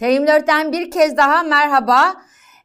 T24'ten bir kez daha merhaba.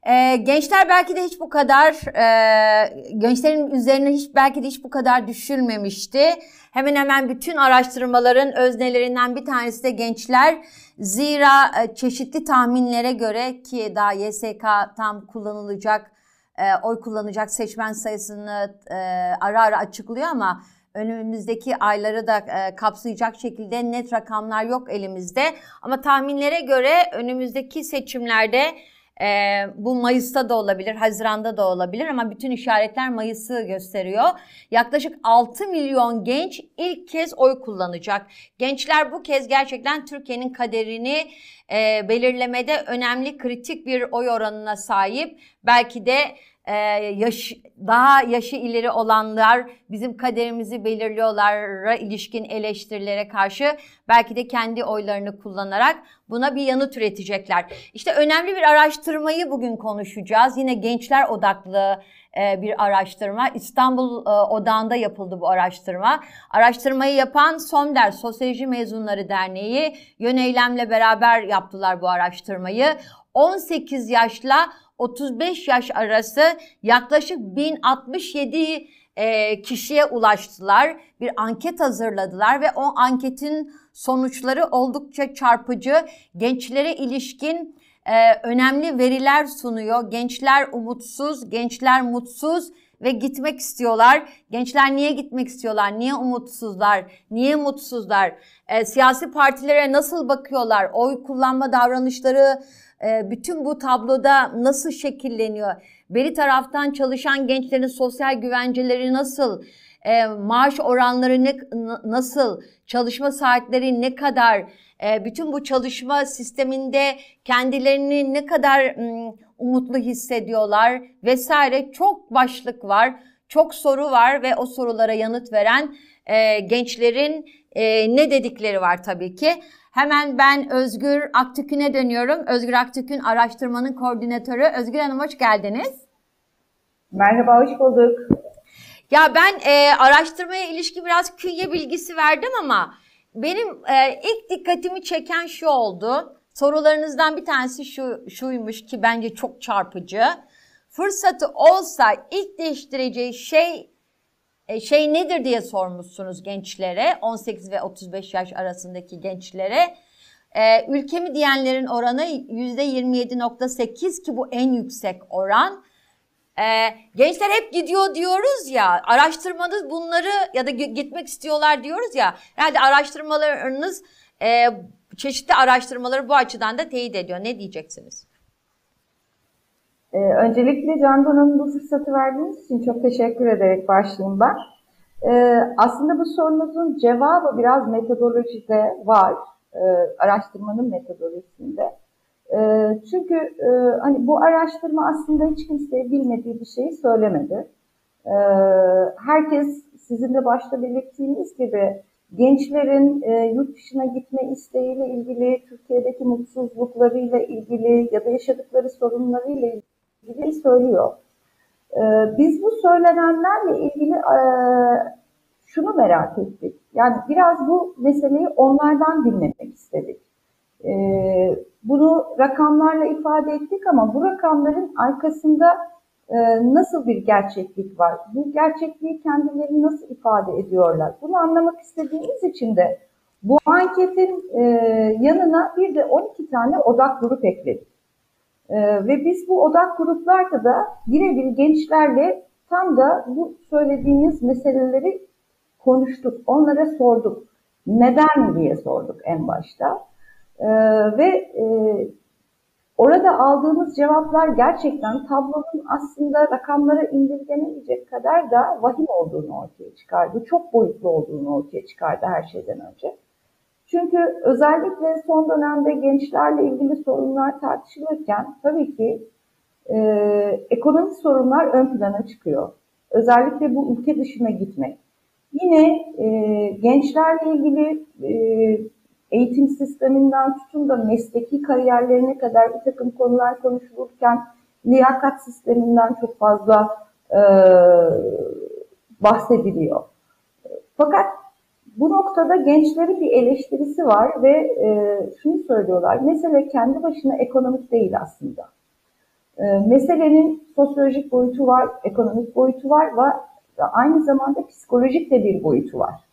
Ee, gençler belki de hiç bu kadar, e, gençlerin üzerine hiç belki de hiç bu kadar düşülmemişti. Hemen hemen bütün araştırmaların öznelerinden bir tanesi de gençler. Zira e, çeşitli tahminlere göre ki daha YSK tam kullanılacak, e, oy kullanacak seçmen sayısını e, ara ara açıklıyor ama önümüzdeki ayları da e, kapsayacak şekilde net rakamlar yok elimizde. Ama tahminlere göre önümüzdeki seçimlerde e, bu Mayıs'ta da olabilir, Haziran'da da olabilir ama bütün işaretler Mayıs'ı gösteriyor. Yaklaşık 6 milyon genç ilk kez oy kullanacak. Gençler bu kez gerçekten Türkiye'nin kaderini e, belirlemede önemli kritik bir oy oranına sahip. Belki de e, yaş, daha yaşı ileri olanlar bizim kaderimizi belirliyorlara ilişkin eleştirilere karşı belki de kendi oylarını kullanarak buna bir yanıt üretecekler. İşte önemli bir araştırmayı bugün konuşacağız. Yine gençler odaklı bir araştırma. İstanbul odağında yapıldı bu araştırma. Araştırmayı yapan SOMDER, Sosyoloji Mezunları Derneği yöneylemle beraber yaptılar bu araştırmayı. 18 yaşla 35 yaş arası yaklaşık 1067 e, kişiye ulaştılar. Bir anket hazırladılar ve o anketin sonuçları oldukça çarpıcı. Gençlere ilişkin e, önemli veriler sunuyor. Gençler umutsuz, gençler mutsuz ve gitmek istiyorlar. Gençler niye gitmek istiyorlar? Niye umutsuzlar? Niye mutsuzlar? E, siyasi partilere nasıl bakıyorlar? Oy kullanma davranışları bütün bu tabloda nasıl şekilleniyor? Beri taraftan çalışan gençlerin sosyal güvenceleri nasıl? E, maaş oranları ne, nasıl? Çalışma saatleri ne kadar? E, bütün bu çalışma sisteminde kendilerini ne kadar um, umutlu hissediyorlar vesaire çok başlık var, çok soru var ve o sorulara yanıt veren e, gençlerin e, ne dedikleri var tabii ki. Hemen ben Özgür Aktükün'e dönüyorum. Özgür Aktükün araştırmanın koordinatörü. Özgür Hanım hoş geldiniz. Merhaba, hoş bulduk. Ya ben e, araştırmaya ilişki biraz künye bilgisi verdim ama benim e, ilk dikkatimi çeken şu oldu. Sorularınızdan bir tanesi şu şuymuş ki bence çok çarpıcı. Fırsatı olsa ilk değiştireceği şey şey nedir diye sormuşsunuz gençlere 18 ve 35 yaş arasındaki gençlere. E, ülkemi diyenlerin oranı %27.8 ki bu en yüksek oran. E, gençler hep gidiyor diyoruz ya araştırmanız bunları ya da gitmek istiyorlar diyoruz ya herhalde araştırmalarınız e, çeşitli araştırmaları bu açıdan da teyit ediyor. Ne diyeceksiniz? Ee, öncelikle Candan Hanım bu fırsatı verdiğiniz için çok teşekkür ederek başlayayım ben. Ee, aslında bu sorunuzun cevabı biraz metodolojide var, e, araştırmanın metodolojisinde. E, çünkü e, hani bu araştırma aslında hiç kimseye bilmediği bir şeyi söylemedi. E, herkes sizin de başta belirttiğiniz gibi gençlerin e, yurt dışına gitme isteğiyle ilgili, Türkiye'deki mutsuzluklarıyla ilgili ya da yaşadıkları sorunlarıyla ilgili gibi söylüyor. Ee, biz bu söylenenlerle ilgili e, şunu merak ettik. Yani biraz bu meseleyi onlardan dinlemek istedik. Ee, bunu rakamlarla ifade ettik ama bu rakamların arkasında e, nasıl bir gerçeklik var? Bu gerçekliği kendileri nasıl ifade ediyorlar? Bunu anlamak istediğimiz için de bu anketin e, yanına bir de 12 tane odak grup ekledik. Ee, ve biz bu odak gruplarda da birebir gençlerle tam da bu söylediğiniz meseleleri konuştuk. Onlara sorduk. Neden diye sorduk en başta. Ee, ve e, orada aldığımız cevaplar gerçekten tablonun aslında rakamlara indirgenemeyecek kadar da vahim olduğunu ortaya çıkardı. Çok boyutlu olduğunu ortaya çıkardı her şeyden önce. Çünkü özellikle son dönemde gençlerle ilgili sorunlar tartışılırken tabii ki e, ekonomik sorunlar ön plana çıkıyor. Özellikle bu ülke dışına gitmek. Yine e, gençlerle ilgili e, eğitim sisteminden tutun da mesleki kariyerlerine kadar bir takım konular konuşulurken liyakat sisteminden çok fazla e, bahsediliyor. Fakat bu noktada gençlerin bir eleştirisi var ve e, şunu söylüyorlar. Mesele kendi başına ekonomik değil aslında. E, meselenin sosyolojik boyutu var, ekonomik boyutu var ve aynı zamanda psikolojik de bir boyutu var.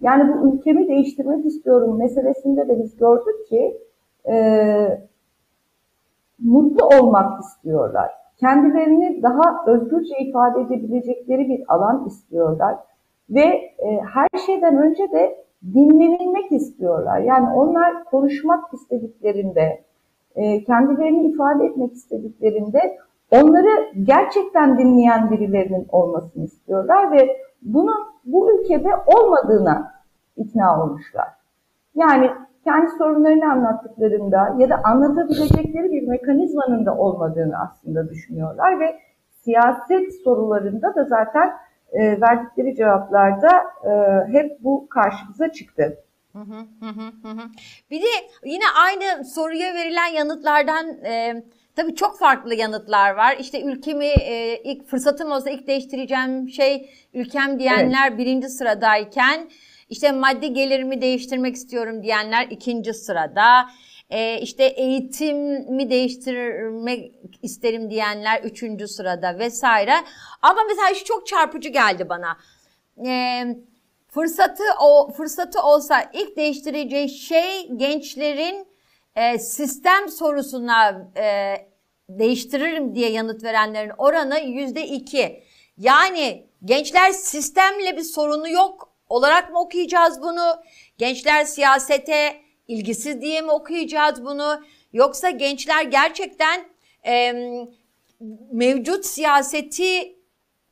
Yani bu ülkemi değiştirmek istiyorum meselesinde de biz gördük ki e, mutlu olmak istiyorlar. Kendilerini daha özgürce ifade edebilecekleri bir alan istiyorlar. Ve e, her şeyden önce de dinlenilmek istiyorlar. Yani onlar konuşmak istediklerinde, e, kendilerini ifade etmek istediklerinde onları gerçekten dinleyen birilerinin olmasını istiyorlar ve bunun bu ülkede olmadığına ikna olmuşlar. Yani kendi sorunlarını anlattıklarında ya da anlatabilecekleri bir mekanizmanın da olmadığını aslında düşünüyorlar ve siyaset sorularında da zaten e, verdikleri cevaplarda e, hep bu karşımıza çıktı. Bir de yine aynı soruya verilen yanıtlardan e, tabii çok farklı yanıtlar var. İşte ülkemi e, ilk fırsatım olsa ilk değiştireceğim şey ülkem diyenler evet. birinci sıradayken işte maddi gelirimi değiştirmek istiyorum diyenler ikinci sırada. Ee, işte eğitimi değiştirmek isterim diyenler üçüncü sırada vesaire. Ama mesela şu çok çarpıcı geldi bana. Ee, fırsatı o fırsatı olsa ilk değiştireceği şey gençlerin e, sistem sorusuna e, değiştiririm diye yanıt verenlerin oranı yüzde iki. Yani gençler sistemle bir sorunu yok olarak mı okuyacağız bunu? Gençler siyasete ilgisiz diye mi okuyacağız bunu? Yoksa gençler gerçekten e, mevcut siyaseti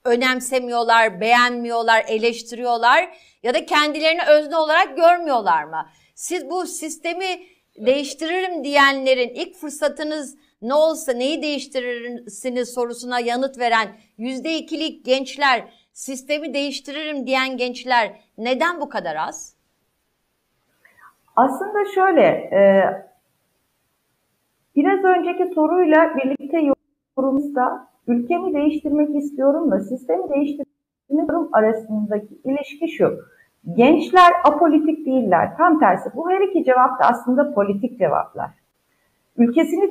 önemsemiyorlar, beğenmiyorlar, eleştiriyorlar ya da kendilerini özne olarak görmüyorlar mı? Siz bu sistemi değiştiririm diyenlerin ilk fırsatınız ne olsa neyi değiştirirsiniz sorusuna yanıt veren yüzde ikilik gençler sistemi değiştiririm diyen gençler neden bu kadar az? Aslında şöyle, e, biraz önceki soruyla birlikte yorumumuzda ülkemi değiştirmek istiyorum da sistemi değiştirmek istiyorum arasındaki ilişki şu. Gençler apolitik değiller. Tam tersi. Bu her iki cevap da aslında politik cevaplar. Ülkesini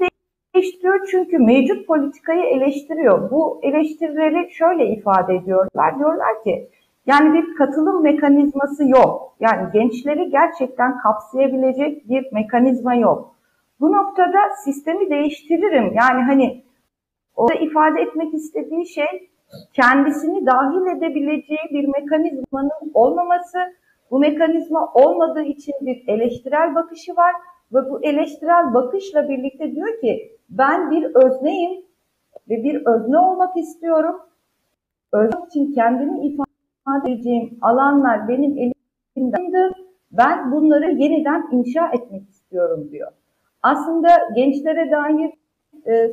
eleştiriyor çünkü mevcut politikayı eleştiriyor. Bu eleştirileri şöyle ifade ediyorlar. Diyorlar ki yani bir katılım mekanizması yok. Yani gençleri gerçekten kapsayabilecek bir mekanizma yok. Bu noktada sistemi değiştiririm. Yani hani orada ifade etmek istediği şey kendisini dahil edebileceği bir mekanizmanın olmaması, bu mekanizma olmadığı için bir eleştirel bakışı var ve bu eleştirel bakışla birlikte diyor ki ben bir özneyim ve bir özne olmak istiyorum. Özne için kendimi ifade edeceğim alanlar benim elimde. Ben bunları yeniden inşa etmek istiyorum diyor. Aslında gençlere dair e,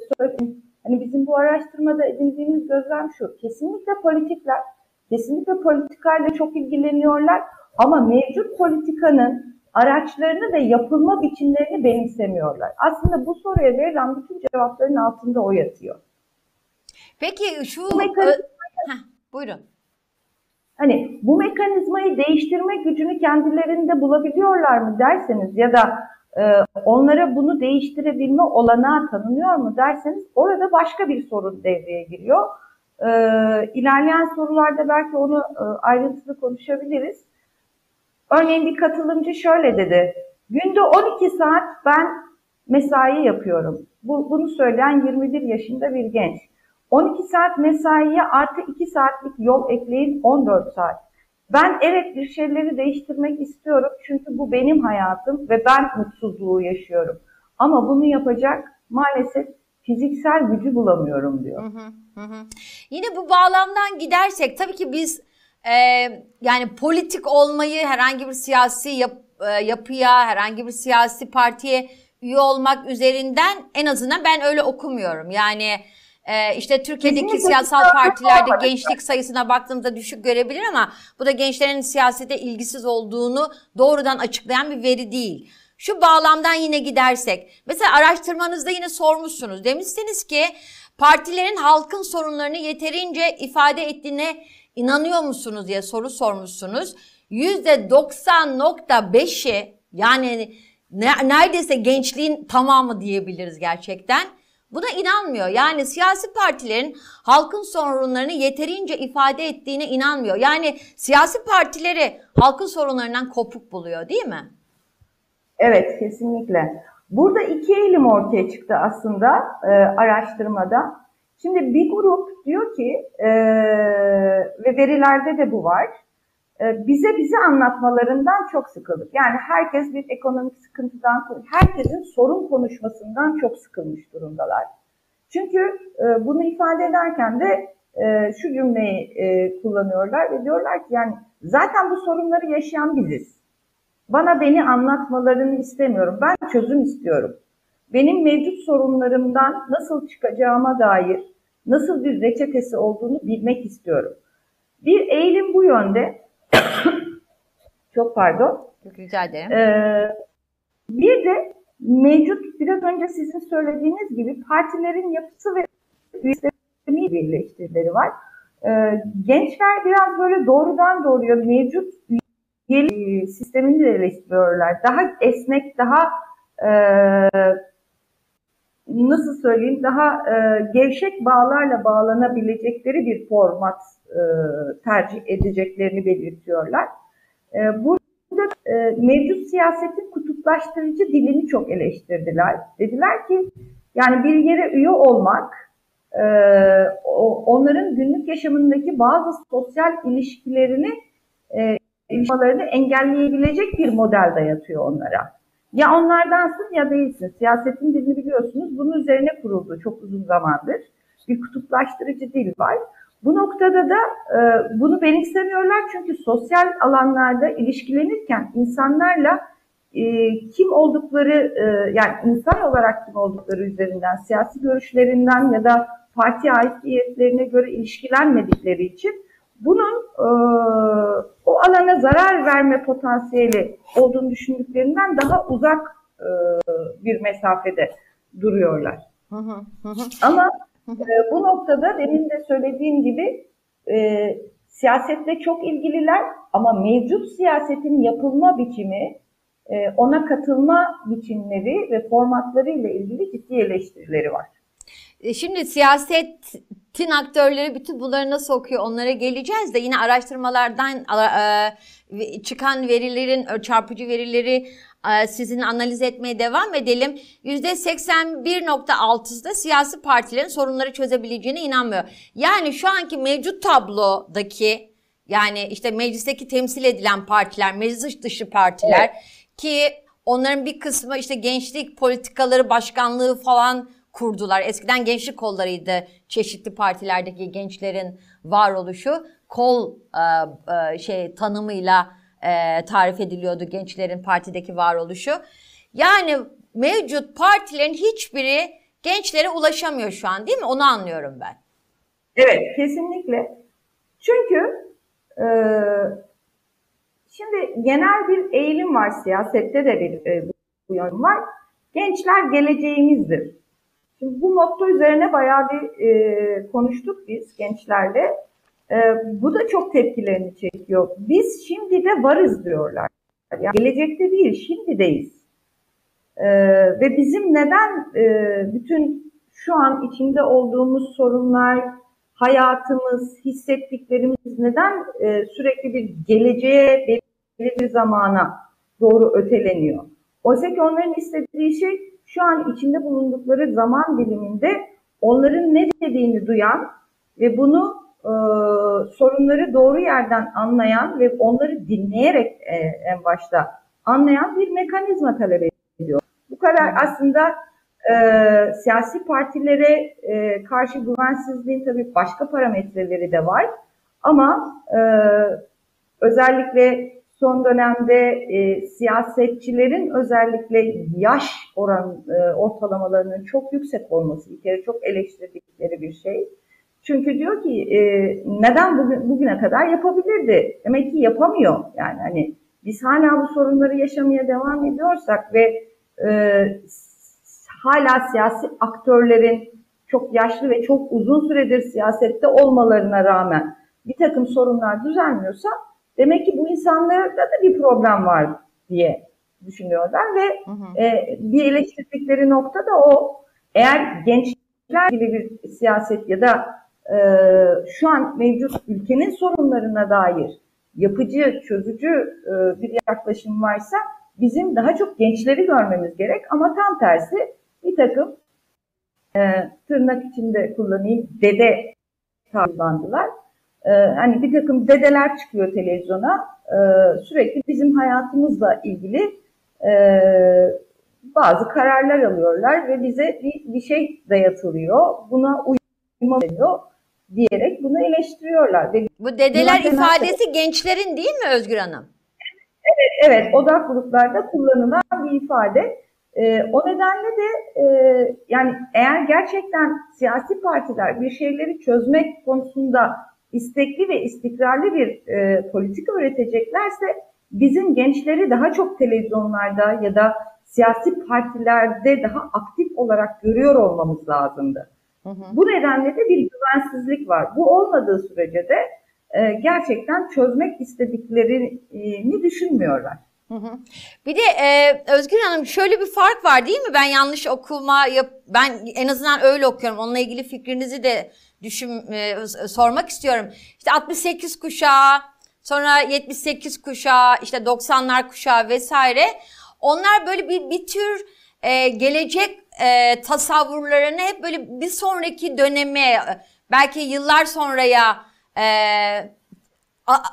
hani bizim bu araştırmada edindiğimiz gözlem şu. Kesinlikle politikler, kesinlikle politikayla çok ilgileniyorlar ama mevcut politikanın araçlarını ve yapılma biçimlerini benimsemiyorlar. Aslında bu soruya verilen bütün cevapların altında o yatıyor. Peki şu... Mekanizma... Heh, buyurun. Hani bu mekanizmayı değiştirme gücünü kendilerinde bulabiliyorlar mı derseniz ya da e, onlara bunu değiştirebilme olanağı tanınıyor mu derseniz orada başka bir sorun devreye giriyor. E, ilerleyen sorularda belki onu e, ayrıntılı konuşabiliriz. Örneğin bir katılımcı şöyle dedi. Günde 12 saat ben mesai yapıyorum. Bu, bunu söyleyen 21 yaşında bir genç. 12 saat mesaiye artı 2 saatlik yol ekleyin 14 saat. Ben evet bir şeyleri değiştirmek istiyorum çünkü bu benim hayatım ve ben mutsuzluğu yaşıyorum. Ama bunu yapacak maalesef fiziksel gücü bulamıyorum diyor. Hı hı hı. Yine bu bağlamdan gidersek tabii ki biz e, yani politik olmayı herhangi bir siyasi yap, e, yapıya, herhangi bir siyasi partiye üye olmak üzerinden en azından ben öyle okumuyorum. Yani ee, işte Türkiye'deki Kesinlikle siyasal partilerde gençlik sayısına baktığımda düşük görebilir ama bu da gençlerin siyasete ilgisiz olduğunu doğrudan açıklayan bir veri değil. Şu bağlamdan yine gidersek, mesela araştırmanızda yine sormuşsunuz. Demişsiniz ki partilerin halkın sorunlarını yeterince ifade ettiğine inanıyor musunuz diye soru sormuşsunuz. %90.5'i yani neredeyse gençliğin tamamı diyebiliriz gerçekten. Buna inanmıyor. Yani siyasi partilerin halkın sorunlarını yeterince ifade ettiğine inanmıyor. Yani siyasi partileri halkın sorunlarından kopuk buluyor değil mi? Evet kesinlikle. Burada iki eğilim ortaya çıktı aslında e, araştırmada. Şimdi bir grup diyor ki e, ve verilerde de bu var. E, bize bize anlatmalarından çok sıkıldık. Yani herkes bir ekonomik sıkıntıdan, herkesin sorun konuşmasından çok sıkılmış durumdalar. Çünkü e, bunu ifade ederken de e, şu cümleyi kullanıyorlar ve diyorlar ki yani zaten bu sorunları yaşayan biziz. Bana beni anlatmalarını istemiyorum. Ben çözüm istiyorum. Benim mevcut sorunlarımdan nasıl çıkacağıma dair nasıl bir reçetesi olduğunu bilmek istiyorum. Bir eğilim bu yönde. Çok pardon. Rica ederim. Ee, bir de mevcut biraz önce sizin söylediğiniz gibi partilerin yapısı ve üyelerini birleştirileri var. Ee, gençler biraz böyle doğrudan doğruya mevcut üyelik sistemini de eleştiriyorlar. Daha esnek, daha e, nasıl söyleyeyim daha e, gevşek bağlarla bağlanabilecekleri bir format e, tercih edeceklerini belirtiyorlar. E, burada e, mevcut siyasetin kutuplaştırıcı dilini çok eleştirdiler. Dediler ki yani bir yere üye olmak e, onların günlük yaşamındaki bazı sosyal ilişkilerini e, ilişkilerini engelleyebilecek bir model dayatıyor onlara. Ya onlardansın ya değilsin. Siyasetin dilini biliyorsunuz. Bunun üzerine kuruldu çok uzun zamandır. Bir kutuplaştırıcı dil var. Bu noktada da e, bunu benimsemiyorlar çünkü sosyal alanlarda ilişkilenirken insanlarla e, kim oldukları e, yani insan olarak kim oldukları üzerinden siyasi görüşlerinden ya da parti aidiyetlerine göre ilişkilenmedikleri için bunun e, o alana zarar verme potansiyeli olduğunu düşündüklerinden daha uzak e, bir mesafede duruyorlar. Ama e, bu noktada demin de söylediğim gibi e, siyasetle çok ilgililer ama mevcut siyasetin yapılma biçimi, e, ona katılma biçimleri ve formatları ile ilgili ciddi eleştirileri var. E, şimdi siyasetin aktörleri bütün bunları nasıl okuyor onlara geleceğiz de yine araştırmalardan çıkan verilerin çarpıcı verileri sizin analiz etmeye devam edelim. %81.6'da siyasi partilerin sorunları çözebileceğine inanmıyor. Yani şu anki mevcut tablodaki yani işte meclisteki temsil edilen partiler, meclis dışı partiler evet. ki onların bir kısmı işte gençlik politikaları başkanlığı falan kurdular. Eskiden gençlik kollarıydı çeşitli partilerdeki gençlerin varoluşu. Kol e, e, şey tanımıyla e, tarif ediliyordu gençlerin partideki varoluşu. Yani mevcut partilerin hiçbiri gençlere ulaşamıyor şu an değil mi? Onu anlıyorum ben. Evet kesinlikle. Çünkü e, şimdi genel bir eğilim var siyasette de bir e, bu yön var. Gençler geleceğimizdir. Şimdi bu motto üzerine bayağı bir e, konuştuk biz gençlerle. E, bu da çok tepkilerini çekiyor. Biz şimdi de varız diyorlar. Yani gelecekte değil, şimdideyiz. E, ve bizim neden e, bütün şu an içinde olduğumuz sorunlar, hayatımız, hissettiklerimiz neden e, sürekli bir geleceğe, belirli bir zamana doğru öteleniyor? Oysa ki onların istediği şey şu an içinde bulundukları zaman diliminde onların ne dediğini duyan ve bunu e, sorunları doğru yerden anlayan ve onları dinleyerek e, en başta anlayan bir mekanizma talep ediyor. Bu kadar aslında e, siyasi partilere e, karşı güvensizliğin tabii başka parametreleri de var. Ama e, özellikle son dönemde e, siyasetçilerin özellikle yaş oran e, ortalamalarının çok yüksek olması bir kere çok eleştirdikleri bir şey. Çünkü diyor ki e, neden bugün, bugüne kadar yapabilirdi? Demek ki yapamıyor. Yani hani biz hala bu sorunları yaşamaya devam ediyorsak ve e, hala siyasi aktörlerin çok yaşlı ve çok uzun süredir siyasette olmalarına rağmen bir takım sorunlar düzelmiyorsa Demek ki bu insanlarda da bir problem var diye düşünüyorlar ve hı hı. E, bir eleştirdikleri nokta da o. Eğer gençler gibi bir siyaset ya da e, şu an mevcut ülkenin sorunlarına dair yapıcı, çözücü e, bir yaklaşım varsa bizim daha çok gençleri görmemiz gerek ama tam tersi bir takım e, tırnak içinde kullanayım dede kullandılar. E, hani bir takım dedeler çıkıyor televizyona e, sürekli bizim hayatımızla ilgili e, bazı kararlar alıyorlar ve bize bir, bir şey dayatılıyor. Buna uyma deniyor diyerek bunu eleştiriyorlar. Ve Bu dedeler ifadesi gençlerin değil mi Özgür Hanım? Evet, evet odak gruplarda kullanılan bir ifade. E, o nedenle de e, yani eğer gerçekten siyasi partiler bir şeyleri çözmek konusunda istekli ve istikrarlı bir e, politika üreteceklerse bizim gençleri daha çok televizyonlarda ya da siyasi partilerde daha aktif olarak görüyor olmamız lazımdı. Hı hı. Bu nedenle de bir güvensizlik var. Bu olmadığı sürece de e, gerçekten çözmek istediklerini düşünmüyorlar. Hı hı. Bir de e, Özgür Hanım şöyle bir fark var değil mi? Ben yanlış okuma yap ben en azından öyle okuyorum. Onunla ilgili fikrinizi de düşün e, sormak istiyorum. İşte 68 kuşağı, sonra 78 kuşağı, işte 90'lar kuşağı vesaire. Onlar böyle bir bir tür e, gelecek e, tasavvurlarını hep böyle bir sonraki döneme belki yıllar sonraya e,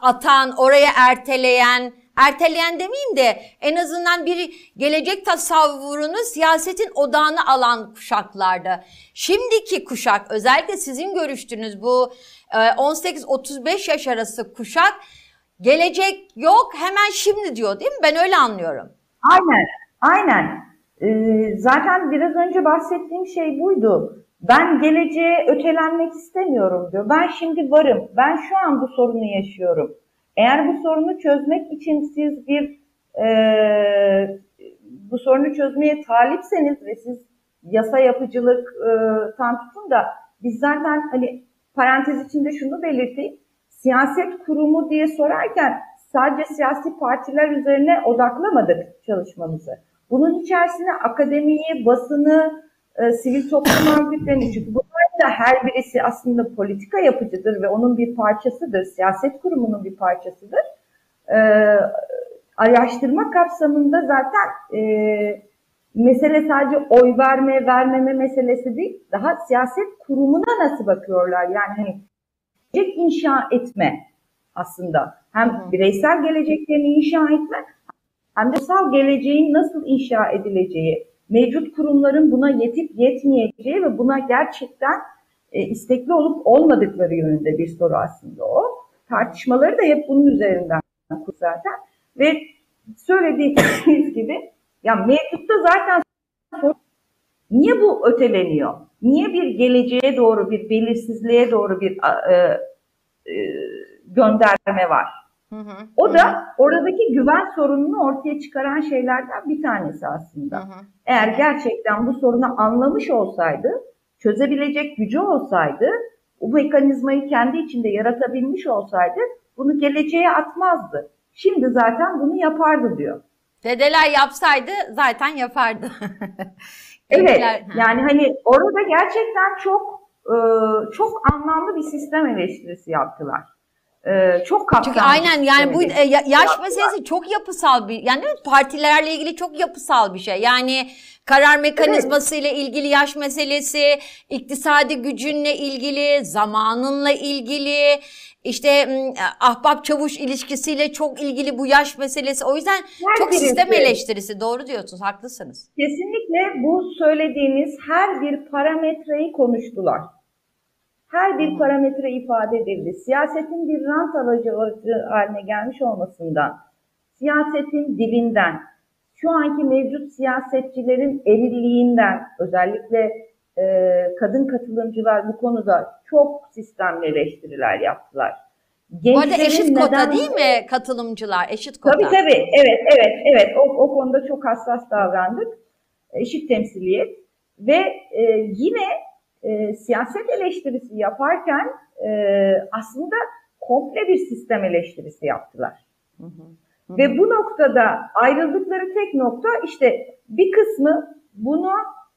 atan, oraya erteleyen, erteleyen demeyeyim de en azından bir gelecek tasavvurunu siyasetin odağına alan kuşaklarda. Şimdiki kuşak özellikle sizin görüştüğünüz bu 18-35 e, yaş arası kuşak gelecek yok hemen şimdi diyor değil mi? Ben öyle anlıyorum. Aynen, aynen. Ee, zaten biraz önce bahsettiğim şey buydu. Ben geleceğe ötelenmek istemiyorum diyor. Ben şimdi varım. Ben şu an bu sorunu yaşıyorum. Eğer bu sorunu çözmek için siz bir e, bu sorunu çözmeye talipseniz ve siz yasa yapıcılık e, tutun da biz zaten hani parantez içinde şunu belirteyim. Siyaset kurumu diye sorarken sadece siyasi partiler üzerine odaklamadık çalışmamızı. Bunun içerisine akademiyi, basını, e, sivil toplum örgütlerini çünkü bunların da her birisi aslında politika yapıcıdır ve onun bir parçasıdır, siyaset kurumunun bir parçasıdır. E, araştırma kapsamında zaten e, mesele sadece oy verme, vermeme meselesi değil, daha siyaset kurumuna nasıl bakıyorlar? Yani hani gelecek inşa etme aslında. Hem bireysel geleceklerini inşa etme hem de sal geleceğin nasıl inşa edileceği, mevcut kurumların buna yetip yetmeyeceği ve buna gerçekten e, istekli olup olmadıkları yönünde bir soru aslında o. Tartışmaları da hep bunun üzerinden zaten. Ve söylediğiniz gibi ya mevcutta zaten niye bu öteleniyor? Niye bir geleceğe doğru, bir belirsizliğe doğru bir e, e, gönderme var? Hı hı. O da oradaki güven sorununu ortaya çıkaran şeylerden bir tanesi aslında. Hı hı. Eğer gerçekten bu sorunu anlamış olsaydı, çözebilecek gücü olsaydı, bu mekanizmayı kendi içinde yaratabilmiş olsaydı bunu geleceğe atmazdı. Şimdi zaten bunu yapardı diyor. Dedeler yapsaydı zaten yapardı. evet. Yani hani orada gerçekten çok çok anlamlı bir sistem eleştirisi yaptılar. Ee, çok kapsamlı. Çünkü aynen yani bu e, yaş meselesi çok yapısal bir yani partilerle ilgili çok yapısal bir şey. Yani karar mekanizması ile ilgili yaş meselesi, iktisadi gücünle ilgili, zamanınla ilgili, işte ahbap çavuş ilişkisiyle çok ilgili bu yaş meselesi. O yüzden her çok birisi. sistem eleştirisi. Doğru diyorsunuz, haklısınız. Kesinlikle bu söylediğiniz her bir parametreyi konuştular her bir parametre ifade edildi. Siyasetin bir rant alıcı haline gelmiş olmasından, siyasetin dilinden, şu anki mevcut siyasetçilerin erilliğinden, özellikle e, kadın katılımcılar bu konuda çok sistemli eleştiriler yaptılar. Gençlerin bu arada eşit neden... kota değil mi katılımcılar? Eşit kota. Tabii tabii. Evet, evet, evet. O, o konuda çok hassas davrandık. Eşit temsiliyet. Ve e, yine e, siyaset eleştirisi yaparken e, aslında komple bir sistem eleştirisi yaptılar. Hı hı. Ve bu noktada ayrıldıkları tek nokta işte bir kısmı bunu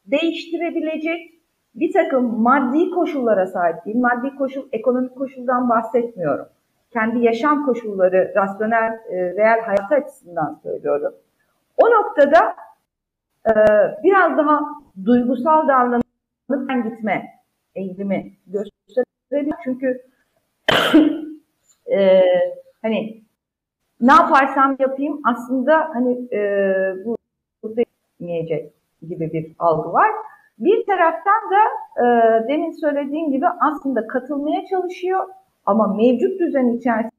değiştirebilecek bir takım maddi koşullara sahip değil. Maddi koşul, ekonomik koşuldan bahsetmiyorum. Kendi yaşam koşulları, rasyonel, e, reel hayat açısından söylüyorum. O noktada e, biraz daha duygusal davranıp gitme eğilimi gösterebilir. Çünkü e, hani ne yaparsam yapayım aslında hani e, bu burada yemeyecek gibi bir algı var. Bir taraftan da e, demin söylediğim gibi aslında katılmaya çalışıyor ama mevcut düzen içerisinde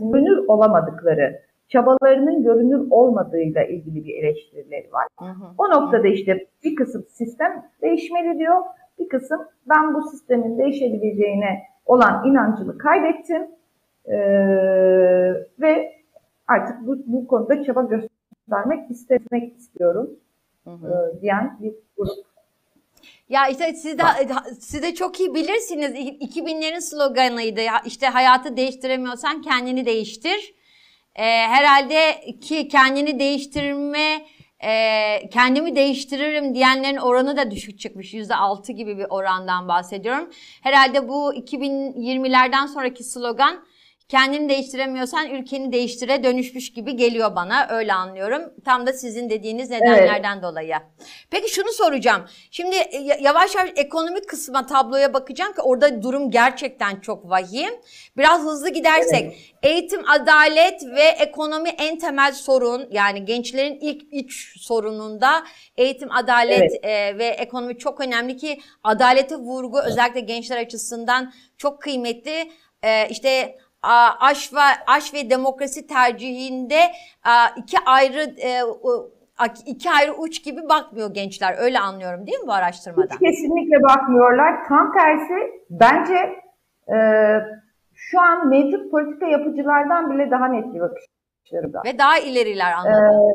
görünür olamadıkları, çabalarının görünür olmadığıyla ilgili bir eleştirileri var. Hı hı. O noktada işte bir kısım sistem değişmeli diyor, bir kısım ben bu sistemin değişebileceğine olan inancımı kaybettim ee, ve artık bu, bu konuda çaba göstermek istemek istiyorum hı hı. E, diyen bir grup ya işte siz de, siz de çok iyi bilirsiniz. 2000'lerin sloganıydı. İşte hayatı değiştiremiyorsan kendini değiştir. Ee, herhalde ki kendini değiştirme e, kendimi değiştiririm diyenlerin oranı da düşük çıkmış. %6 gibi bir orandan bahsediyorum. Herhalde bu 2020'lerden sonraki slogan kendini değiştiremiyorsan ülkeni değiştire dönüşmüş gibi geliyor bana. Öyle anlıyorum. Tam da sizin dediğiniz nedenlerden evet. dolayı. Peki şunu soracağım. Şimdi e, yavaş yavaş ekonomik kısma tabloya bakacağım ki orada durum gerçekten çok vahim. Biraz hızlı gidersek evet. eğitim, adalet ve ekonomi en temel sorun. Yani gençlerin ilk üç sorununda eğitim, adalet evet. e, ve ekonomi çok önemli ki adalete vurgu özellikle gençler açısından çok kıymetli. E, işte aş ve aş ve demokrasi tercihinde iki ayrı e, iki ayrı uç gibi bakmıyor gençler. Öyle anlıyorum değil mi bu araştırmadan? kesinlikle bakmıyorlar. Tam tersi bence e, şu an mevcut politika yapıcılardan bile daha net bir bakışları da. Ve daha ileriler anladım.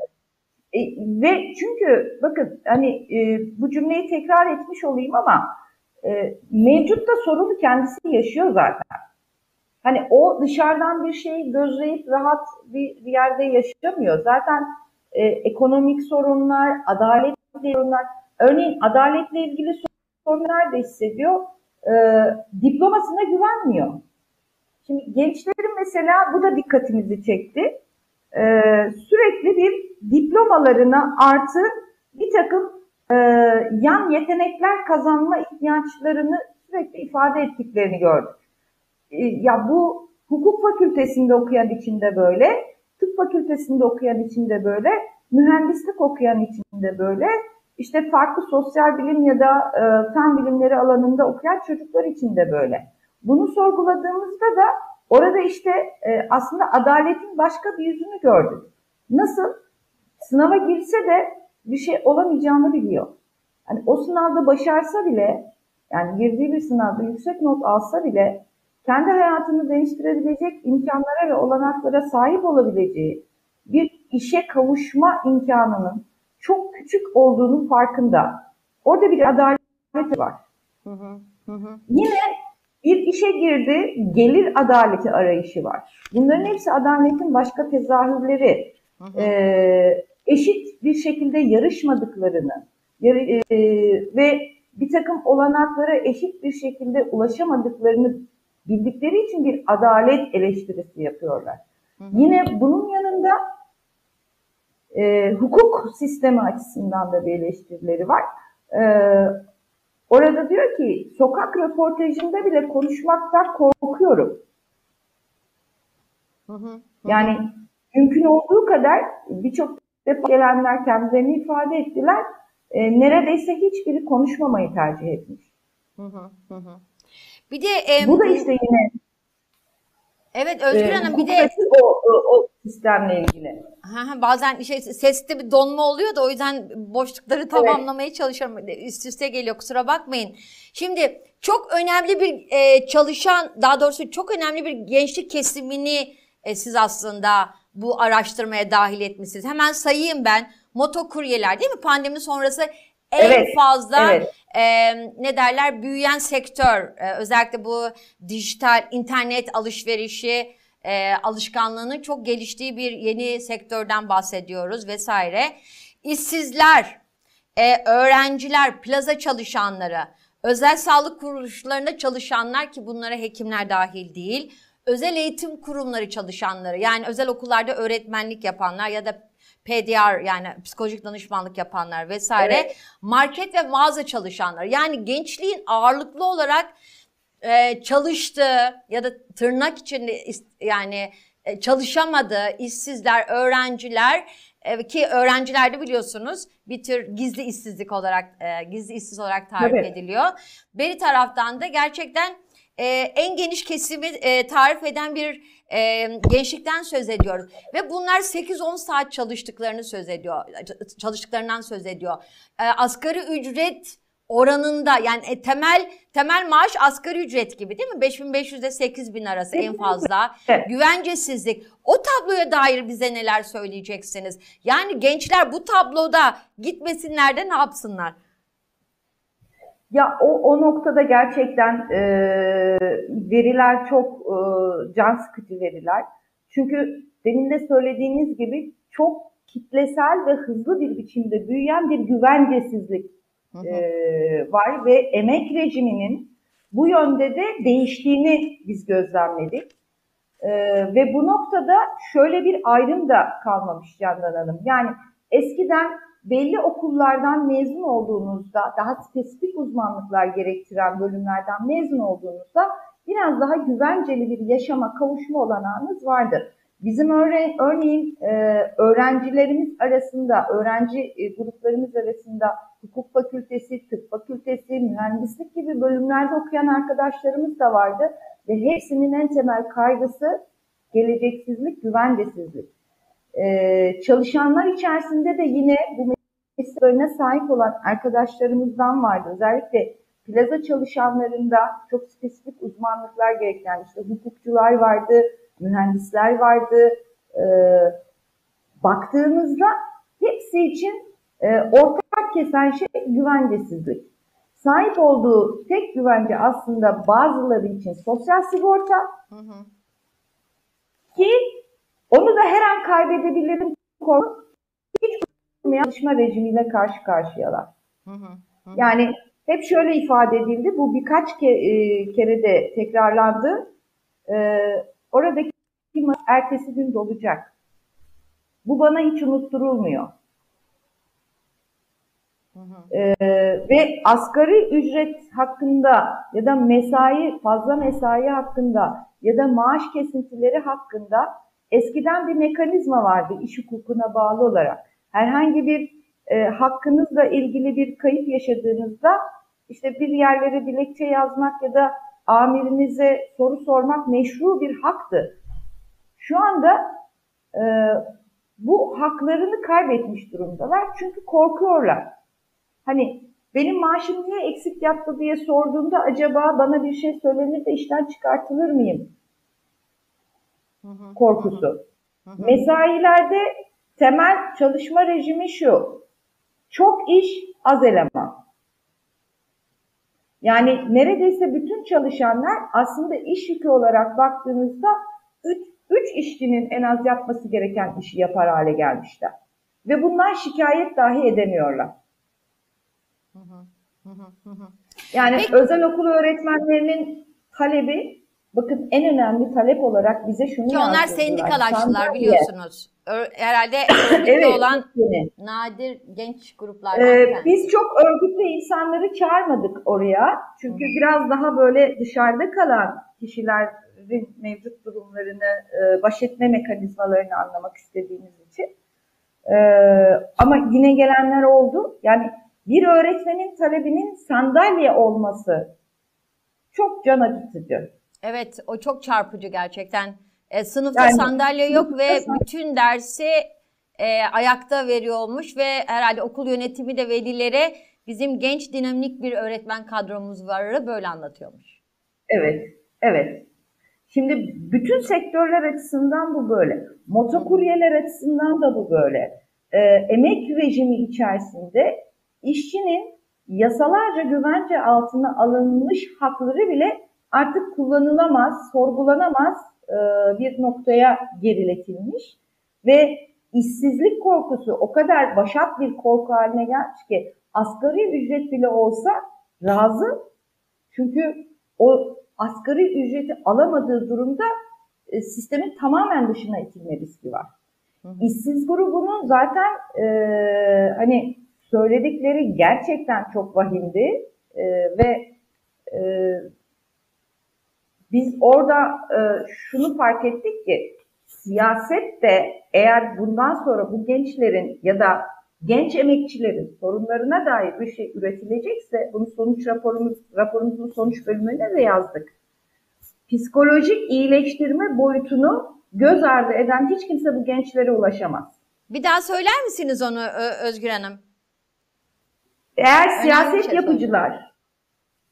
Ee, e, ve çünkü bakın hani e, bu cümleyi tekrar etmiş olayım ama e, mevcutta sorunu kendisi yaşıyor zaten. Hani o dışarıdan bir şey gözleyip rahat bir yerde yaşamıyor. Zaten e, ekonomik sorunlar, adaletli sorunlar, örneğin adaletle ilgili sorunlar da hissediyor. E, diplomasına güvenmiyor. Şimdi gençlerin mesela bu da dikkatimizi çekti. E, sürekli bir diplomalarına artı bir takım e, yan yetenekler kazanma ihtiyaçlarını sürekli ifade ettiklerini gördük. E, ya bu hukuk fakültesinde okuyan içinde böyle, tıp fakültesinde okuyan içinde böyle, mühendislik okuyan içinde böyle, işte farklı sosyal bilim ya da e, fen bilimleri alanında okuyan çocuklar için de böyle. Bunu sorguladığımızda da orada işte e, aslında adaletin başka bir yüzünü gördük. Nasıl? Sınava girse de bir şey olamayacağını biliyor. Yani o sınavda başarsa bile, yani girdiği bir sınavda yüksek not alsa bile kendi hayatını değiştirebilecek imkanlara ve olanaklara sahip olabileceği bir işe kavuşma imkanının çok küçük olduğunun farkında. Orada bir adalet var. Hı hı, hı. Yine bir işe girdi, gelir adaleti arayışı var. Bunların hepsi adaletin başka tezahürleri. Hı hı. Ee, eşit bir şekilde yarışmadıklarını yarı, e, ve bir takım olanaklara eşit bir şekilde ulaşamadıklarını bildikleri için bir adalet eleştirisi yapıyorlar. Hı hı. Yine bunun yanında e, hukuk sistemi açısından da bir eleştirileri var. E, orada diyor ki sokak röportajında bile konuşmaktan korkuyorum. Hı hı. Yani mümkün olduğu kadar birçok defa gelenler kendilerini ifade ettiler. E, neredeyse hiçbiri konuşmamayı tercih etmiş. Hı hı hı. Bir de e, bu da işte yine Evet Özgür e, Hanım bir de o, o, o sistemle ilgili. Ha, bazen şey seste bir donma oluyor da o yüzden boşlukları tamamlamaya evet. çalışıyorum. Üst üste geliyor kusura bakmayın. Şimdi çok önemli bir e, çalışan daha doğrusu çok önemli bir gençlik kesimini e, siz aslında bu araştırmaya dahil etmişsiniz. Hemen sayayım ben. Motokuryeler değil mi? Pandemi sonrası en Evet, fazla evet. e, ne derler büyüyen sektör. E, özellikle bu dijital internet alışverişi e, alışkanlığının çok geliştiği bir yeni sektörden bahsediyoruz vesaire. İşsizler, e, öğrenciler, plaza çalışanları, özel sağlık kuruluşlarında çalışanlar ki bunlara hekimler dahil değil, özel eğitim kurumları çalışanları yani özel okullarda öğretmenlik yapanlar ya da PDR yani psikolojik danışmanlık yapanlar vesaire, Evet. market ve mağaza çalışanları yani gençliğin ağırlıklı olarak e, çalıştığı ya da tırnak içinde yani e, çalışamadığı işsizler, öğrenciler e, ki öğrencilerde biliyorsunuz bir tür gizli işsizlik olarak e, gizli işsiz olarak tarif Tabii. ediliyor. Beri taraftan da gerçekten e, en geniş kesimi e, tarif eden bir e, gençlikten söz ediyoruz. Ve bunlar 8-10 saat çalıştıklarını söz ediyor. Çalıştıklarından söz ediyor. E, asgari ücret oranında yani e, temel temel maaş asgari ücret gibi değil mi? 5500 ile 8000 arası en fazla. Evet. Güvencesizlik. O tabloya dair bize neler söyleyeceksiniz? Yani gençler bu tabloda gitmesinler de ne yapsınlar? Ya o, o noktada gerçekten e, veriler çok e, can sıkıcı veriler. Çünkü demin de söylediğiniz gibi çok kitlesel ve hızlı bir biçimde büyüyen bir güvencesizlik Hı hı. e, var ve emek rejiminin bu yönde de değiştiğini biz gözlemledik. E, ve bu noktada şöyle bir ayrım da kalmamış Candan Hanım. Yani eskiden belli okullardan mezun olduğunuzda, daha spesifik uzmanlıklar gerektiren bölümlerden mezun olduğunuzda biraz daha güvenceli bir yaşama kavuşma olanağınız vardır. Bizim örne örneğin e, öğrencilerimiz arasında, öğrenci e, gruplarımız arasında hukuk fakültesi, tıp fakültesi, mühendislik gibi bölümlerde okuyan arkadaşlarımız da vardı. Ve hepsinin en temel kaygısı geleceksizlik, güvencesizlik. Ee, çalışanlar içerisinde de yine bu mesleklerine sahip olan arkadaşlarımızdan vardı. Özellikle plaza çalışanlarında çok spesifik uzmanlıklar gerektiren işte hukukçular vardı, mühendisler vardı. Ee, baktığımızda hepsi için e, ortak kesen şey güvencesizlik. Sahip olduğu tek güvence aslında bazıları için sosyal sigorta Hı hı. ki onu da her an kaybedebilirim korku hiç olmayan çalışma rejimiyle karşı karşıyalar. Hı hı. Hı. Yani hep şöyle ifade edildi, bu birkaç ke- e, kere de tekrarlandı. E, oradaki ertesi gün dolacak. Bu bana hiç unutturulmuyor. Hı hı. E, ve asgari ücret hakkında ya da mesai, fazla mesai hakkında ya da maaş kesintileri hakkında eskiden bir mekanizma vardı iş hukukuna bağlı olarak. Herhangi bir e, hakkınızla ilgili bir kayıp yaşadığınızda işte bir yerlere dilekçe yazmak ya da amirinize soru sormak meşru bir haktı. Şu anda e, bu haklarını kaybetmiş durumdalar çünkü korkuyorlar. Hani benim maaşım niye eksik yaptı diye sorduğumda acaba bana bir şey söylenir de işten çıkartılır mıyım hı. korkusu. Hı hı. Mesailerde temel çalışma rejimi şu. Çok iş, az eleman. Yani neredeyse bütün çalışanlar aslında iş yükü olarak baktığınızda 3 işçinin en az yapması gereken işi yapar hale gelmişler. Ve bunlar şikayet dahi edemiyorlar. Hı hı. Hı. Yani Peki. özel okul öğretmenlerinin talebi, bakın en önemli talep olarak bize şunu Ki onlar sendikalaştılar biliyorsunuz. Herhalde örgütlü Evet, olan yeni. nadir genç gruplardan Ee, biz çok örgütlü insanları çağırmadık oraya. Çünkü Hı biraz daha böyle dışarıda kalan kişilerin mevcut durumlarını, e, baş etme mekanizmalarını anlamak istediğimiz için. Ee, ama yine gelenler oldu. Yani bir öğretmenin talebinin sandalye olması çok can acıtıcı. Evet, o çok çarpıcı gerçekten. E, sınıfta Yani sandalye yok ve bütün dersi e, ayakta veriyormuş ve herhalde okul yönetimi de velilere bizim genç dinamik bir öğretmen kadromuz var böyle anlatıyormuş. Evet, evet. Şimdi bütün sektörler açısından bu böyle. Motokuryeler açısından da bu böyle. Ee, emek rejimi içerisinde işçinin yasalarca güvence altına alınmış hakları bile artık kullanılamaz, sorgulanamaz e, bir noktaya geriletilmiş ve işsizlik korkusu o kadar başat bir korku haline gelmiş ki asgari ücret bile olsa razı. Çünkü o asgari ücreti alamadığı durumda e, sistemin tamamen dışına itilme riski var. Hı hı. İşsiz grubunun zaten e, hani söyledikleri gerçekten çok vahimdi e, ve e, biz orada e, şunu fark ettik ki siyaset de eğer bundan sonra bu gençlerin ya da genç emekçilerin sorunlarına dair bir şey üretilecekse bunu sonuç raporumuz raporumuzun sonuç bölümüne de yazdık. Psikolojik iyileştirme boyutunu göz ardı eden hiç kimse bu gençlere ulaşamaz. Bir daha söyler misiniz onu Özgür Hanım? Eğer siyaset şey yapıcılar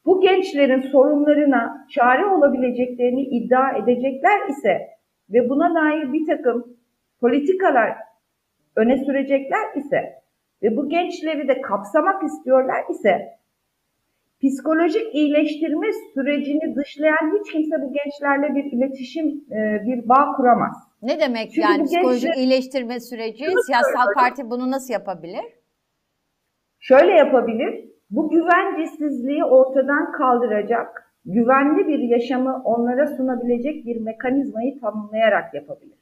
bu gençlerin sorunlarına çare olabileceklerini iddia edecekler ise ve buna dair bir takım politikalar öne sürecekler ise ve bu gençleri de kapsamak istiyorlar ise psikolojik iyileştirme sürecini dışlayan hiç kimse bu gençlerle bir iletişim, e, bir bağ kuramaz. Ne demek Çünkü yani psikolojik gençler, iyileştirme süreci? Siyasal parti bunu nasıl yapabilir? Şöyle yapabilir. Bu güvencesizliği ortadan kaldıracak, güvenli bir yaşamı onlara sunabilecek bir mekanizmayı tanımlayarak yapabilir.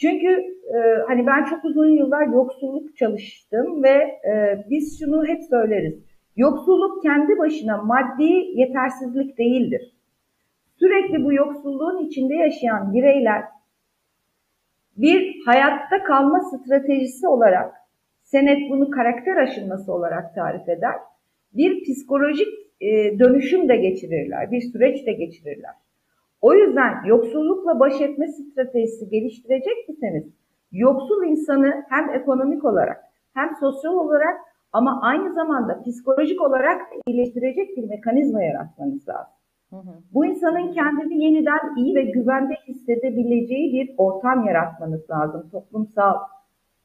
Çünkü e, hani ben çok uzun yıllar yoksulluk çalıştım ve e, biz şunu hep söyleriz. Yoksulluk kendi başına maddi yetersizlik değildir. Sürekli bu yoksulluğun içinde yaşayan bireyler bir hayatta kalma stratejisi olarak Senet bunu karakter aşınması olarak tarif eder. Bir psikolojik e, dönüşüm de geçirirler, bir süreç de geçirirler. O yüzden yoksullukla baş etme stratejisi geliştirecek iseniz yoksul insanı hem ekonomik olarak hem sosyal olarak ama aynı zamanda psikolojik olarak iyileştirecek bir mekanizma yaratmanız lazım. Hı hı. Bu insanın kendini yeniden iyi ve güvende hissedebileceği bir ortam yaratmanız lazım. Toplumsal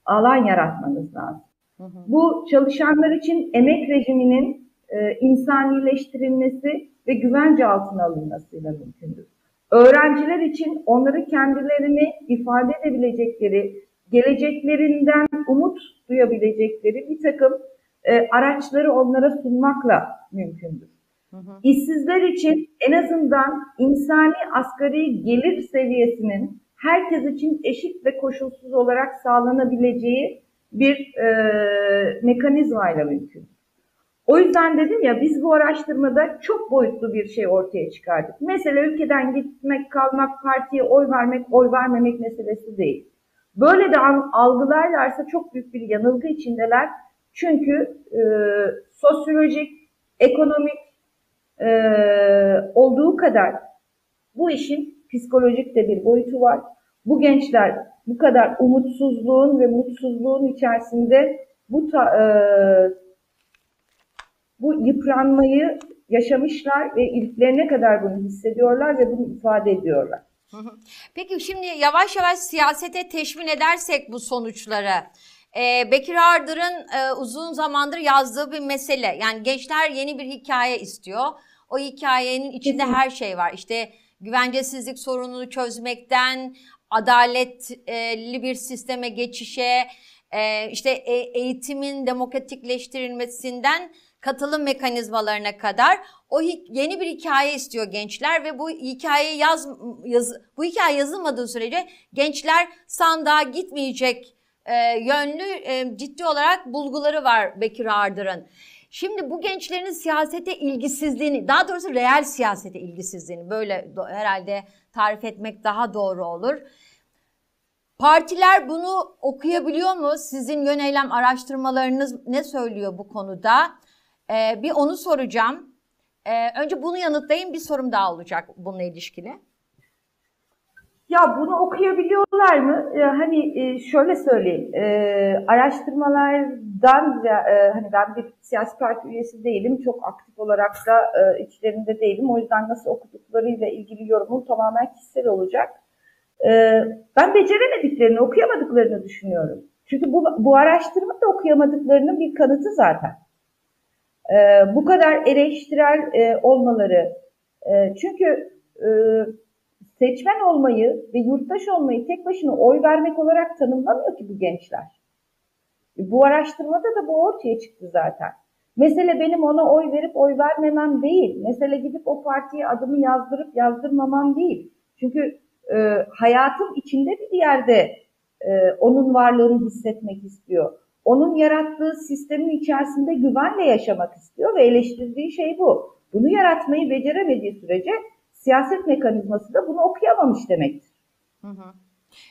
alan yaratmanız lazım. Hı hı. Bu çalışanlar için emek rejiminin e, insanileştirilmesi ve güvence altına alınmasıyla mümkündür. Öğrenciler için onları kendilerini ifade edebilecekleri, geleceklerinden umut duyabilecekleri bir takım e, araçları onlara sunmakla mümkündür. Hı hı. İşsizler için en azından insani asgari gelir seviyesinin herkes için eşit ve koşulsuz olarak sağlanabileceği bir e, mekanizmayla mümkün. O yüzden dedim ya biz bu araştırmada çok boyutlu bir şey ortaya çıkardık. Mesela ülkeden gitmek, kalmak, partiye oy vermek, oy vermemek meselesi değil. Böyle de algılarlarsa çok büyük bir yanılgı içindeler. Çünkü e, sosyolojik, ekonomik e, olduğu kadar bu işin psikolojik de bir boyutu var. Bu gençler bu kadar umutsuzluğun ve mutsuzluğun içerisinde bu ta, e, bu yıpranmayı yaşamışlar ve ilklerine kadar bunu hissediyorlar ve bunu ifade ediyorlar. Peki şimdi yavaş yavaş siyasete teşvin edersek bu sonuçları. Ee, Bekir Ardır'ın e, uzun zamandır yazdığı bir mesele. Yani gençler yeni bir hikaye istiyor. O hikayenin içinde Kesinlikle. her şey var. İşte güvencesizlik sorununu çözmekten, adaletli bir sisteme geçişe, e, işte e, eğitimin demokratikleştirilmesinden katılım mekanizmalarına kadar o yeni bir hikaye istiyor gençler ve bu hikaye yaz, yaz bu hikaye yazılmadığı sürece gençler sandığa gitmeyecek e, yönlü e, ciddi olarak bulguları var Bekir Ardır'ın. Şimdi bu gençlerin siyasete ilgisizliğini, daha doğrusu reel siyasete ilgisizliğini böyle herhalde tarif etmek daha doğru olur. Partiler bunu okuyabiliyor mu? Sizin yöneylem araştırmalarınız ne söylüyor bu konuda? Ee, bir onu soracağım. Ee, önce bunu yanıtlayın bir sorum daha olacak bununla ilişkili. Ya bunu okuyabiliyorlar mı? Ee, hani e, şöyle söyleyeyim. E, araştırmalardan e, hani ben bir siyasi parti üyesi değilim. Çok aktif olarak da e, içlerinde değilim. O yüzden nasıl okuduklarıyla ilgili yorumum tamamen kişisel olacak. E, ben beceremediklerini, okuyamadıklarını düşünüyorum. Çünkü bu, bu araştırma da okuyamadıklarının bir kanıtı zaten. E, bu kadar eleştirel e, olmaları, e, çünkü e, seçmen olmayı ve yurttaş olmayı tek başına oy vermek olarak tanımlamıyor ki bu gençler. Bu araştırmada da bu ortaya çıktı zaten. Mesele benim ona oy verip oy vermemem değil. Mesele gidip o partiye adımı yazdırıp yazdırmamam değil. Çünkü e, hayatın içinde bir yerde e, onun varlığını hissetmek istiyor. Onun yarattığı sistemin içerisinde güvenle yaşamak istiyor ve eleştirdiği şey bu. Bunu yaratmayı beceremediği sürece siyaset mekanizması da bunu okuyamamış demektir. Hı hı.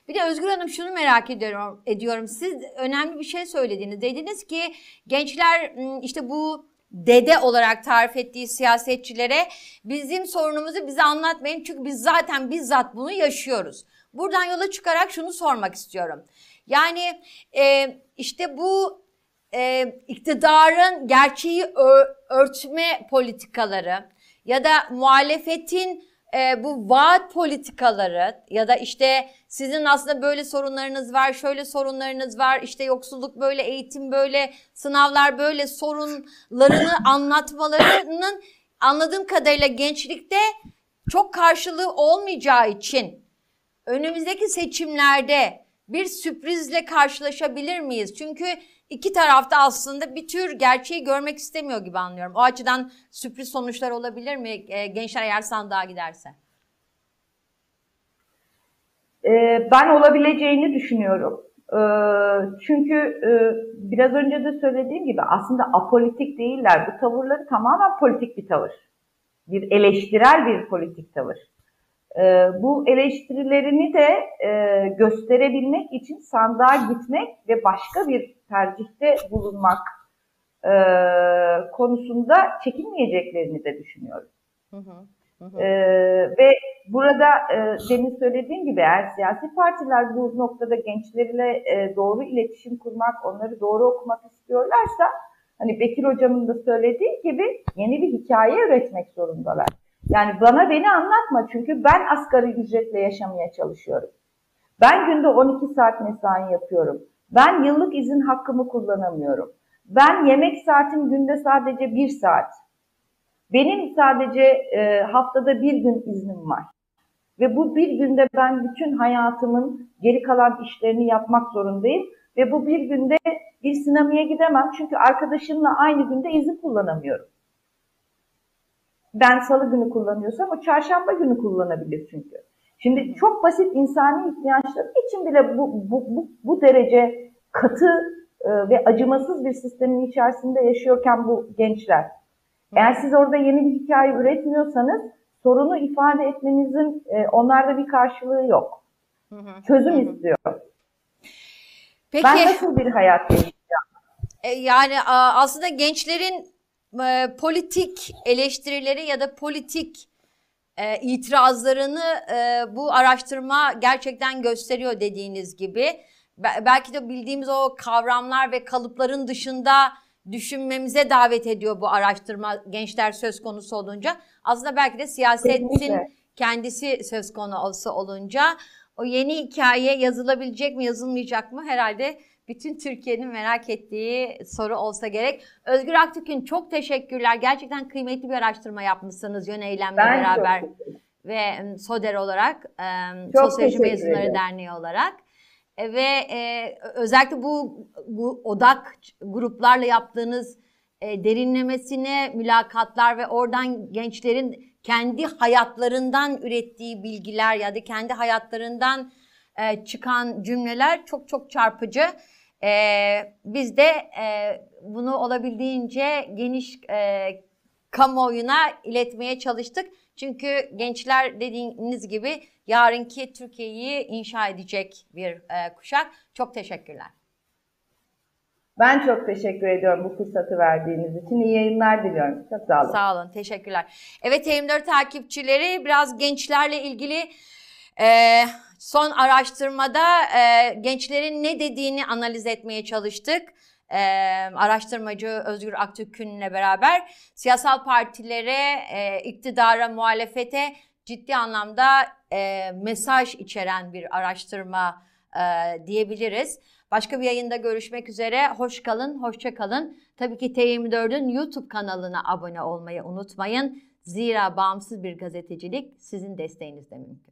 Bir de Özgür Hanım şunu merak ediyorum, ediyorum. Siz önemli bir şey söylediniz. Dediniz ki gençler işte bu dede olarak tarif ettiği siyasetçilere bizim sorunumuzu bize anlatmayın. Çünkü biz zaten bizzat bunu yaşıyoruz. Buradan yola çıkarak şunu sormak istiyorum. Yani e, işte bu e, iktidarın gerçeği örtme politikaları ya da muhalefetin e, bu vaat politikaları ya da işte sizin aslında böyle sorunlarınız var, şöyle sorunlarınız var, işte yoksulluk böyle, eğitim böyle, sınavlar böyle sorunlarını anlatmalarının anladığım kadarıyla gençlikte çok karşılığı olmayacağı için önümüzdeki seçimlerde bir sürprizle karşılaşabilir miyiz? Çünkü iki tarafta aslında bir tür gerçeği görmek istemiyor gibi anlıyorum. O açıdan sürpriz sonuçlar olabilir mi e, gençler eğer sandığa giderse? Ee, ben olabileceğini düşünüyorum. Ee, çünkü e, biraz önce de söylediğim gibi aslında apolitik değiller. Bu tavırları tamamen politik bir tavır. Bir eleştirel bir politik tavır. Bu eleştirilerini de e, gösterebilmek için sandığa gitmek ve başka bir tercihte bulunmak e, konusunda çekinmeyeceklerini de düşünüyorum. Hı hı, hı. E, ve burada e, demin söylediğim gibi eğer siyasi partiler bu noktada gençlerle e, doğru iletişim kurmak, onları doğru okumak istiyorlarsa hani Bekir hocamın da söylediği gibi yeni bir hikaye üretmek zorundalar. Yani bana beni anlatma çünkü ben asgari ücretle yaşamaya çalışıyorum. Ben günde 12 saat mesai yapıyorum. Ben yıllık izin hakkımı kullanamıyorum. Ben yemek saatim günde sadece bir saat. Benim sadece e, haftada bir gün iznim var. Ve bu bir günde ben bütün hayatımın geri kalan işlerini yapmak zorundayım. Ve bu bir günde bir sinemaya gidemem çünkü arkadaşımla aynı günde izin kullanamıyorum. Ben salı günü kullanıyorsam o çarşamba günü kullanabilir çünkü. Şimdi çok basit insani ihtiyaçları için bile bu, bu, bu, bu derece katı e, ve acımasız bir sistemin içerisinde yaşıyorken bu gençler. Eğer siz orada yeni bir hikaye üretmiyorsanız sorunu ifade etmenizin e, onlarda bir karşılığı yok. Çözüm istiyor. Peki, ben nasıl bir hayat yaşayacağım? E, yani aslında gençlerin e, politik eleştirileri ya da politik e, itirazlarını e, bu araştırma gerçekten gösteriyor dediğiniz gibi. Belki de bildiğimiz o kavramlar ve kalıpların dışında düşünmemize davet ediyor bu araştırma gençler söz konusu olunca. Aslında belki de siyasetin Kesinlikle. kendisi söz konusu olunca o yeni hikaye yazılabilecek mi yazılmayacak mı herhalde bütün Türkiye'nin merak ettiği soru olsa gerek. Özgür Aktürk'ün çok teşekkürler. Gerçekten kıymetli bir araştırma yapmışsınız Yön Eylem'le beraber ve SODER olarak, çok Sosyoloji Mezunları. Derneği olarak. E, ve e, özellikle bu, bu odak gruplarla yaptığınız e, derinlemesine mülakatlar ve oradan gençlerin kendi hayatlarından ürettiği bilgiler ya da kendi hayatlarından e, çıkan cümleler çok çok çarpıcı. E, biz de e, bunu olabildiğince geniş e, kamuoyuna iletmeye çalıştık. Çünkü gençler dediğiniz gibi yarınki Türkiye'yi inşa edecek bir e, kuşak. Çok teşekkürler. Ben çok teşekkür ediyorum bu fırsatı verdiğiniz için. İyi yayınlar diliyorum. Çok sağ olun. Sağ olun. Teşekkürler. Evet 24 takipçileri biraz gençlerle ilgili e, son araştırmada e, gençlerin ne dediğini analiz etmeye çalıştık. E, araştırmacı Özgür Aktürk'ünle beraber siyasal partilere, e, iktidara, muhalefete ciddi anlamda e, mesaj içeren bir araştırma e, diyebiliriz. Başka bir yayında görüşmek üzere. Hoş kalın, hoşça kalın. Tabii ki T24'ün YouTube kanalına abone olmayı unutmayın. Zira bağımsız bir gazetecilik sizin desteğinizle mümkün.